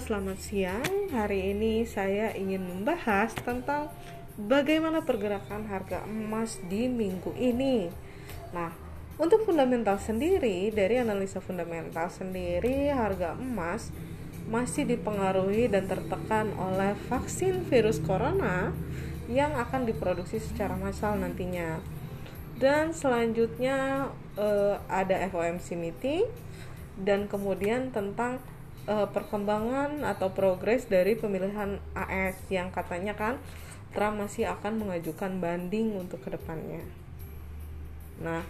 Selamat siang. Hari ini saya ingin membahas tentang bagaimana pergerakan harga emas di minggu ini. Nah, untuk fundamental sendiri, dari analisa fundamental sendiri, harga emas masih dipengaruhi dan tertekan oleh vaksin virus corona yang akan diproduksi secara massal nantinya. Dan selanjutnya eh, ada FOMC meeting dan kemudian tentang uh, perkembangan atau progres dari pemilihan AS yang katanya kan Trump masih akan mengajukan banding untuk ke depannya. Nah,